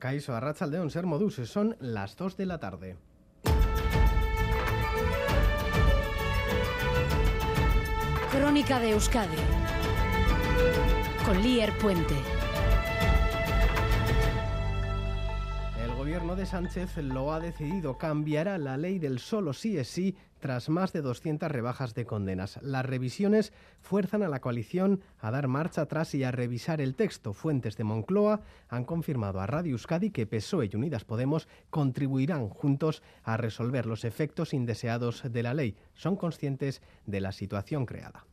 Caiso Arrachaldeón, Ser Modus, son las 2 de la tarde. Crónica de Euskadi con Lier Puente. Gobierno de Sánchez lo ha decidido, cambiará la ley del solo sí es sí tras más de 200 rebajas de condenas. Las revisiones fuerzan a la coalición a dar marcha atrás y a revisar el texto. Fuentes de Moncloa han confirmado a Radio Euskadi que PSOE y Unidas Podemos contribuirán juntos a resolver los efectos indeseados de la ley. Son conscientes de la situación creada.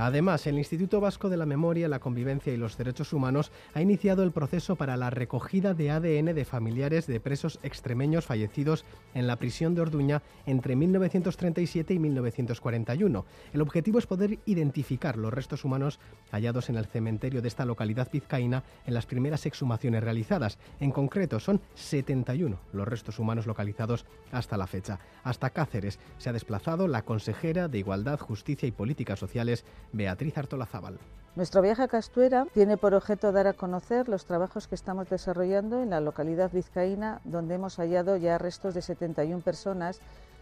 Además, el Instituto Vasco de la Memoria, la Convivencia y los Derechos Humanos ha iniciado el proceso para la recogida de ADN de familiares de presos extremeños fallecidos en la prisión de Orduña entre 1937 y 1941. El objetivo es poder identificar los restos humanos hallados en el cementerio de esta localidad vizcaína en las primeras exhumaciones realizadas. En concreto, son 71 los restos humanos localizados hasta la fecha. Hasta Cáceres se ha desplazado la consejera de Igualdad, Justicia y Políticas Sociales, Beatriz Artolazábal. Nuestro viaje a Castuera tiene por objeto dar a conocer los trabajos que estamos desarrollando en la localidad vizcaína, donde hemos hallado ya restos de 71 personas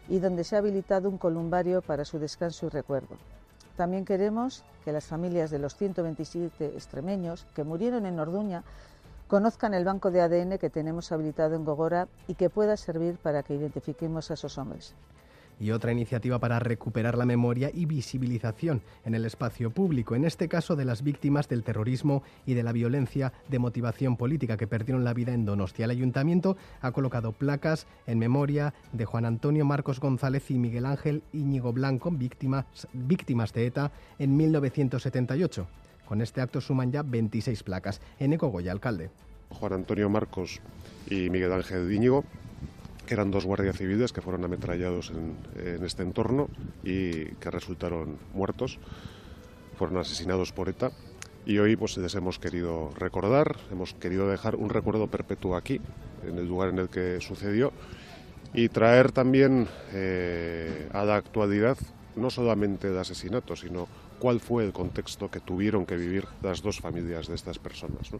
y donde se ha habilitado un columbario para su descanso y recuerdo. También queremos que las familias de los 127 extremeños que murieron en Orduña conozcan el banco de ADN que tenemos habilitado en Gogora y que pueda servir para que identifiquemos a esos hombres y otra iniciativa para recuperar la memoria y visibilización en el espacio público, en este caso de las víctimas del terrorismo y de la violencia de motivación política que perdieron la vida en Donostia. El ayuntamiento ha colocado placas en memoria de Juan Antonio Marcos González y Miguel Ángel Íñigo Blanco, víctimas, víctimas de ETA en 1978. Con este acto suman ya 26 placas. En Goya, alcalde. Juan Antonio Marcos y Miguel Ángel Íñigo que eran dos guardias civiles que fueron ametrallados en, este entorno y que resultaron muertos, fueron asesinados por ETA. Y hoy pues les hemos querido recordar, hemos querido dejar un recuerdo perpetuo aquí, en el lugar en el que sucedió, y traer también eh, a la actualidad no solamente de asesinato, sino cuál fue el contexto que tuvieron que vivir las dos familias de estas personas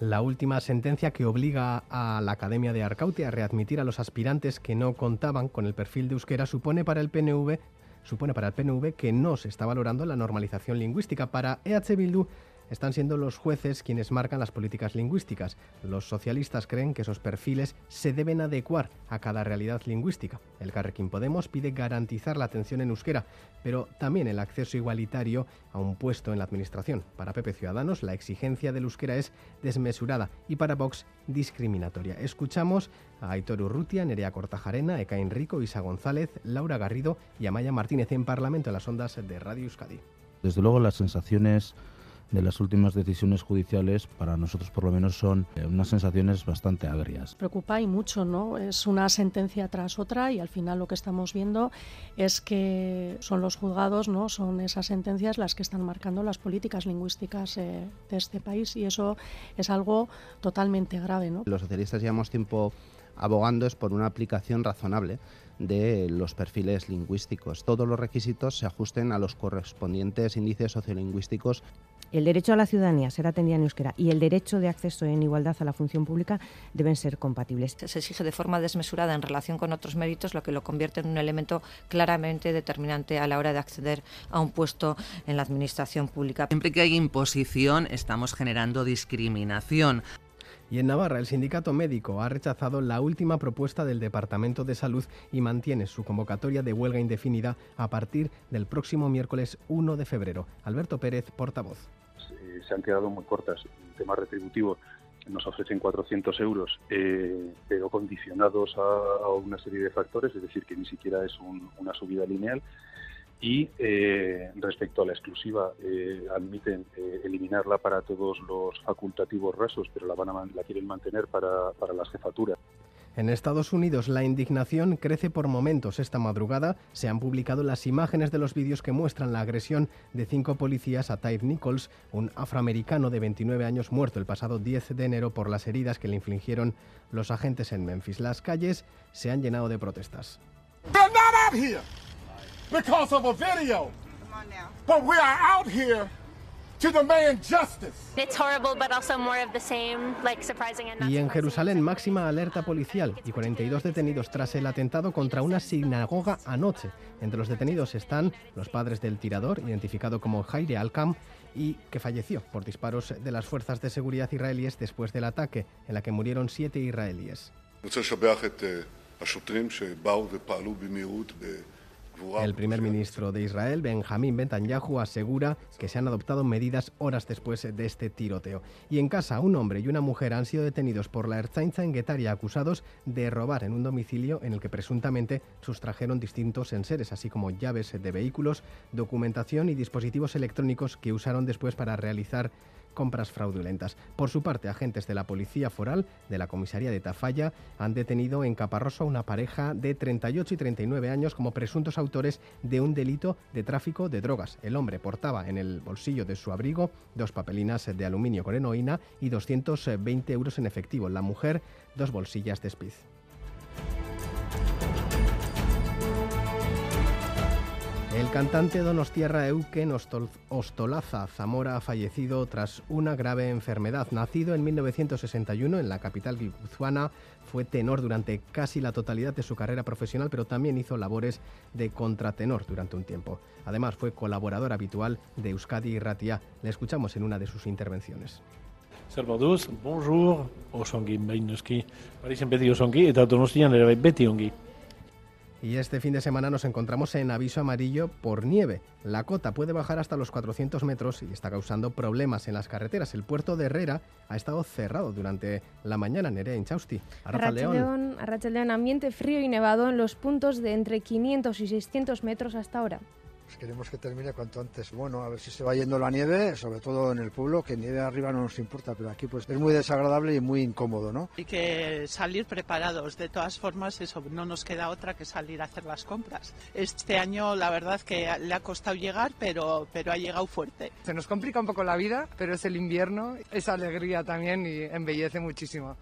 la última sentencia que obliga a la Academia de Arcaute a readmitir a los aspirantes que no contaban con el perfil de euskera supone para el PNV supone para el PNV que no se está valorando la normalización lingüística. Para EH Bildu están siendo los jueces quienes marcan las políticas lingüísticas. Los socialistas creen que esos perfiles se deben adecuar a cada realidad lingüística. El Carrequín Podemos pide garantizar la atención en euskera, pero también el acceso igualitario a un puesto en la administración. Para Pepe Ciudadanos, la exigencia del euskera es desmesurada y para Vox discriminatoria. Escuchamos a Aitor Urrutia, Nerea Cortajarena, Eka Enrico, Isa González, Laura Garrido y Amaya Martínez en Parlamento en las ondas de Radio Euskadi. Desde luego las sensaciones de las últimas decisiones judiciales para nosotros por lo menos son eh, unas sensaciones bastante agrias. Preocupa y mucho, ¿no? Es una sentencia tras otra y al final lo que estamos viendo es que son los juzgados, ¿no? Son esas sentencias las que están marcando las políticas lingüísticas eh, de este país y eso es algo totalmente grave, ¿no? Los socialistas llevamos tiempo abogando es por una aplicación razonable de los perfiles lingüísticos. Todos los requisitos se ajusten a los correspondientes índices sociolingüísticos el derecho a la ciudadanía ser atendida en euskera y el derecho de acceso en igualdad a la función pública deben ser compatibles. Se exige de forma desmesurada en relación con otros méritos, lo que lo convierte en un elemento claramente determinante a la hora de acceder a un puesto en la administración pública. Siempre que hay imposición, estamos generando discriminación. Y en Navarra, el sindicato médico ha rechazado la última propuesta del Departamento de Salud y mantiene su convocatoria de huelga indefinida a partir del próximo miércoles 1 de febrero. Alberto Pérez, portavoz. Se han quedado muy cortas. El tema retributivo nos ofrecen 400 euros, eh, pero condicionados a, una serie de factores, es decir, que ni siquiera es una subida lineal y eh, respecto a la exclusiva eh, admiten eh, eliminarla para todos los facultativos rasos, pero la, van a, la quieren mantener para, para las jefaturas. En Estados Unidos la indignación crece por momentos. Esta madrugada se han publicado las imágenes de los vídeos que muestran la agresión de cinco policías a Tyre Nichols, un afroamericano de 29 años muerto el pasado 10 de enero por las heridas que le infligieron los agentes en Memphis. Las calles se han llenado de protestas. because of a video. But we are out here to demand justice. It's horrible, but also more of the same, like surprising and not Y en. Jerusalén, máxima alerta policial y 42 detenidos tras el atentado contra una sinagoga anoche. Entre los detenidos están los padres del tirador, identificado como Jaire Alkam, y que falleció por disparos de las fuerzas de seguridad israelíes después del ataque, en la que murieron siete israelíes. El pues primer ministro de Israel, Benjamín Netanyahu, asegura que se han adoptado medidas horas después de este tiroteo. Y en casa, un hombre y una mujer han sido detenidos por la Erzainza en Guetaria acusados de robar en un domicilio en el que presuntamente sustrajeron distintos enseres, así como llaves de vehículos, documentación y dispositivos electrónicos que usaron después para realizar compras fraudulentas. Por su parte, agentes de la Policía Foral de la comisaría de Tafalla han detenido en Caparroso a una pareja de 38 y 39 años como presuntos autores de un delito de tráfico de drogas. El hombre portaba en el bolsillo de su abrigo dos papelinas de aluminio con heroína y 220 euros en efectivo. La mujer, dos bolsillas de speed. El cantante donostiarra Euken Ostol- Ostolaza Zamora fallecido tras una grave enfermedad. Nacido en 1961 en la capital guipuzcoana, fue tenor durante casi la totalidad de su carrera profesional, pero también hizo labores de contratenor durante un tiempo. Además, fue colaborador habitual de Euskadi y Ratia. Le escuchamos en una de sus intervenciones. Moduz, bonjour, oso ongi, behin noski. Parisen beti oso ongi, eta donostian beti ongi. Y este fin de semana nos encontramos en aviso amarillo por nieve. La cota puede bajar hasta los 400 metros y está causando problemas en las carreteras. El puerto de Herrera ha estado cerrado durante la mañana. Nerea Inchausti, Arrachaldeón. Arrachaldeón, Arrachaldeón, ambiente frío y nevado en los puntos de entre 500 y 600 metros hasta ahora. Pues queremos que termine cuanto antes. Bueno, a ver si se va yendo la nieve, sobre todo en el pueblo, que nieve arriba no nos importa, pero aquí pues es muy desagradable y muy incómodo, ¿no? Hay que salir preparados. De todas formas, eso no nos queda otra que salir a hacer las compras. Este año, la verdad que le ha costado llegar, pero, pero ha llegado fuerte. Se nos complica un poco la vida, pero es el invierno, es alegría también y embellece muchísimo.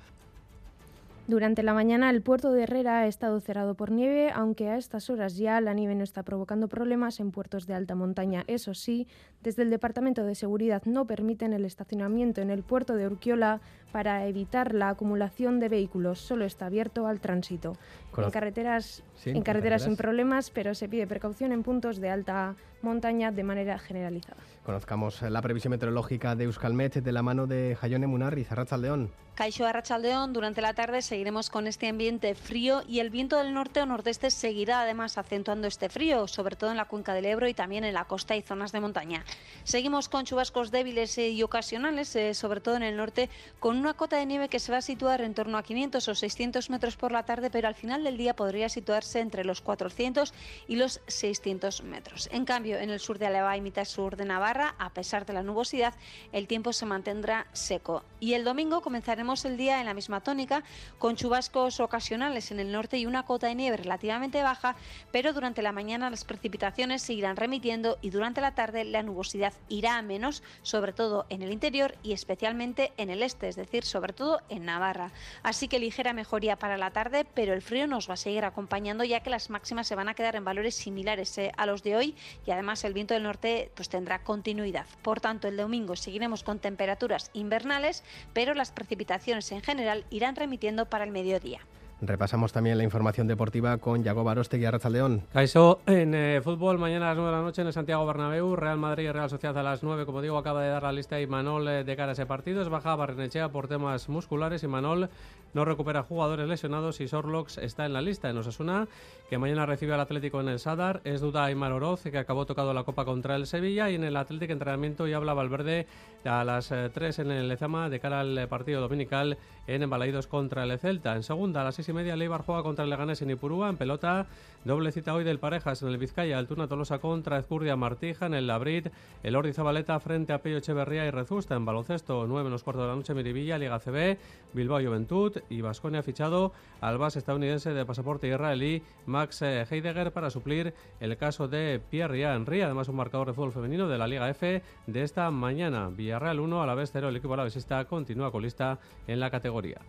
Durante la mañana el puerto de Herrera ha estado cerrado por nieve, aunque a estas horas ya la nieve no está provocando problemas en puertos de alta montaña. Eso sí, desde el Departamento de Seguridad no permiten el estacionamiento en el puerto de Urquiola para evitar la acumulación de vehículos. Solo está abierto al tránsito. En carreteras, Sí, en carreteras sin problemas, pero se pide precaución en puntos de alta montaña de manera generalizada. Conozcamos la previsión meteorológica de Euskalmet de la mano de Jaione Munarriz, Arrachaldeón. Caixo Arrachaldeón, durante la tarde seguiremos con este ambiente frío y el viento del norte o nordeste seguirá además acentuando este frío, sobre todo en la cuenca del Ebro y también en la costa y zonas de montaña. Seguimos con chubascos débiles eh, y ocasionales, eh, sobre todo en el norte, con una cota de nieve que se va a situar en torno a 500 o 600 metros por la tarde, pero al final del día podría situarse entre los 400 y los 600 metros. En cambio, en el sur de Álava y mitad sur de Navarra, a pesar de la nubosidad, el tiempo se mantendrá seco. Y el domingo comenzaremos el día en la misma tónica, con chubascos ocasionales en el norte y una cota de nieve relativamente baja, pero durante la mañana las precipitaciones se irán remitiendo y durante la tarde la nubosidad irá a menos, sobre todo en el interior y especialmente en el este, es decir, sobre todo en Navarra. Así que ligera mejoría para la tarde, pero el frío nos va a seguir acompañando ya que las máximas se van a quedar en valores similares eh, a los de hoy y además el viento del norte pues tendrá continuidad. Por tanto, el domingo seguiremos con temperaturas invernales, pero las precipitaciones en general irán remitiendo para el mediodía. Repasamos también la información deportiva con Yago Barostegui, Arrachaldeón. Caixo, en eh, fútbol, mañana a las 9 de la noche en el Santiago Bernabéu, Real Madrid y Real Sociedad a las 9, como digo, acaba de dar la lista y Manol eh, de cara a ese partido. Es baja Barrenechea por temas musculares y Manol no recupera jugadores lesionados y Sorlox está en la lista. En Osasuna, que mañana recibe al Atlético en el Sadar, es duda Aymar Oroz, que acabó tocado la Copa contra el Sevilla, y en el Atlético entrenamiento ya habla Valverde a las eh, 3 en el Lezama de cara al eh, partido dominical en Embalaídos contra el Celta. En segunda, a las 6 y media, Leibar juega contra el Leganés en Ipurúa. En pelota, doble cita hoy del Parejas en el Vizcaya. Altuna Tolosa contra Ezcurdia Martija en el Labrit. El Ordi Zabaleta frente a Pello Echeverría y Rezusta. En baloncesto, 9 menos cuarto de la noche, Miribilla, Liga CB, Bilbao Juventud y Vasconia ha fichado al base estadounidense de pasaporte israelí Max eh, Heidegger para suplir el caso de Pierre Henry. Además, un marcador de fútbol femenino de la Liga F de esta mañana. Villarreal 1, a la vez 0. El equipo alavesista continúa colista en la categoría.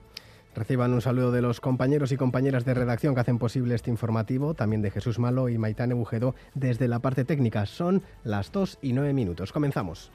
Reciban un saludo de los compañeros y compañeras de redacción que hacen posible este informativo, también de Jesús Malo y Maitane Bujedo desde la parte técnica. Son las 2 y 9 minutos. Comenzamos.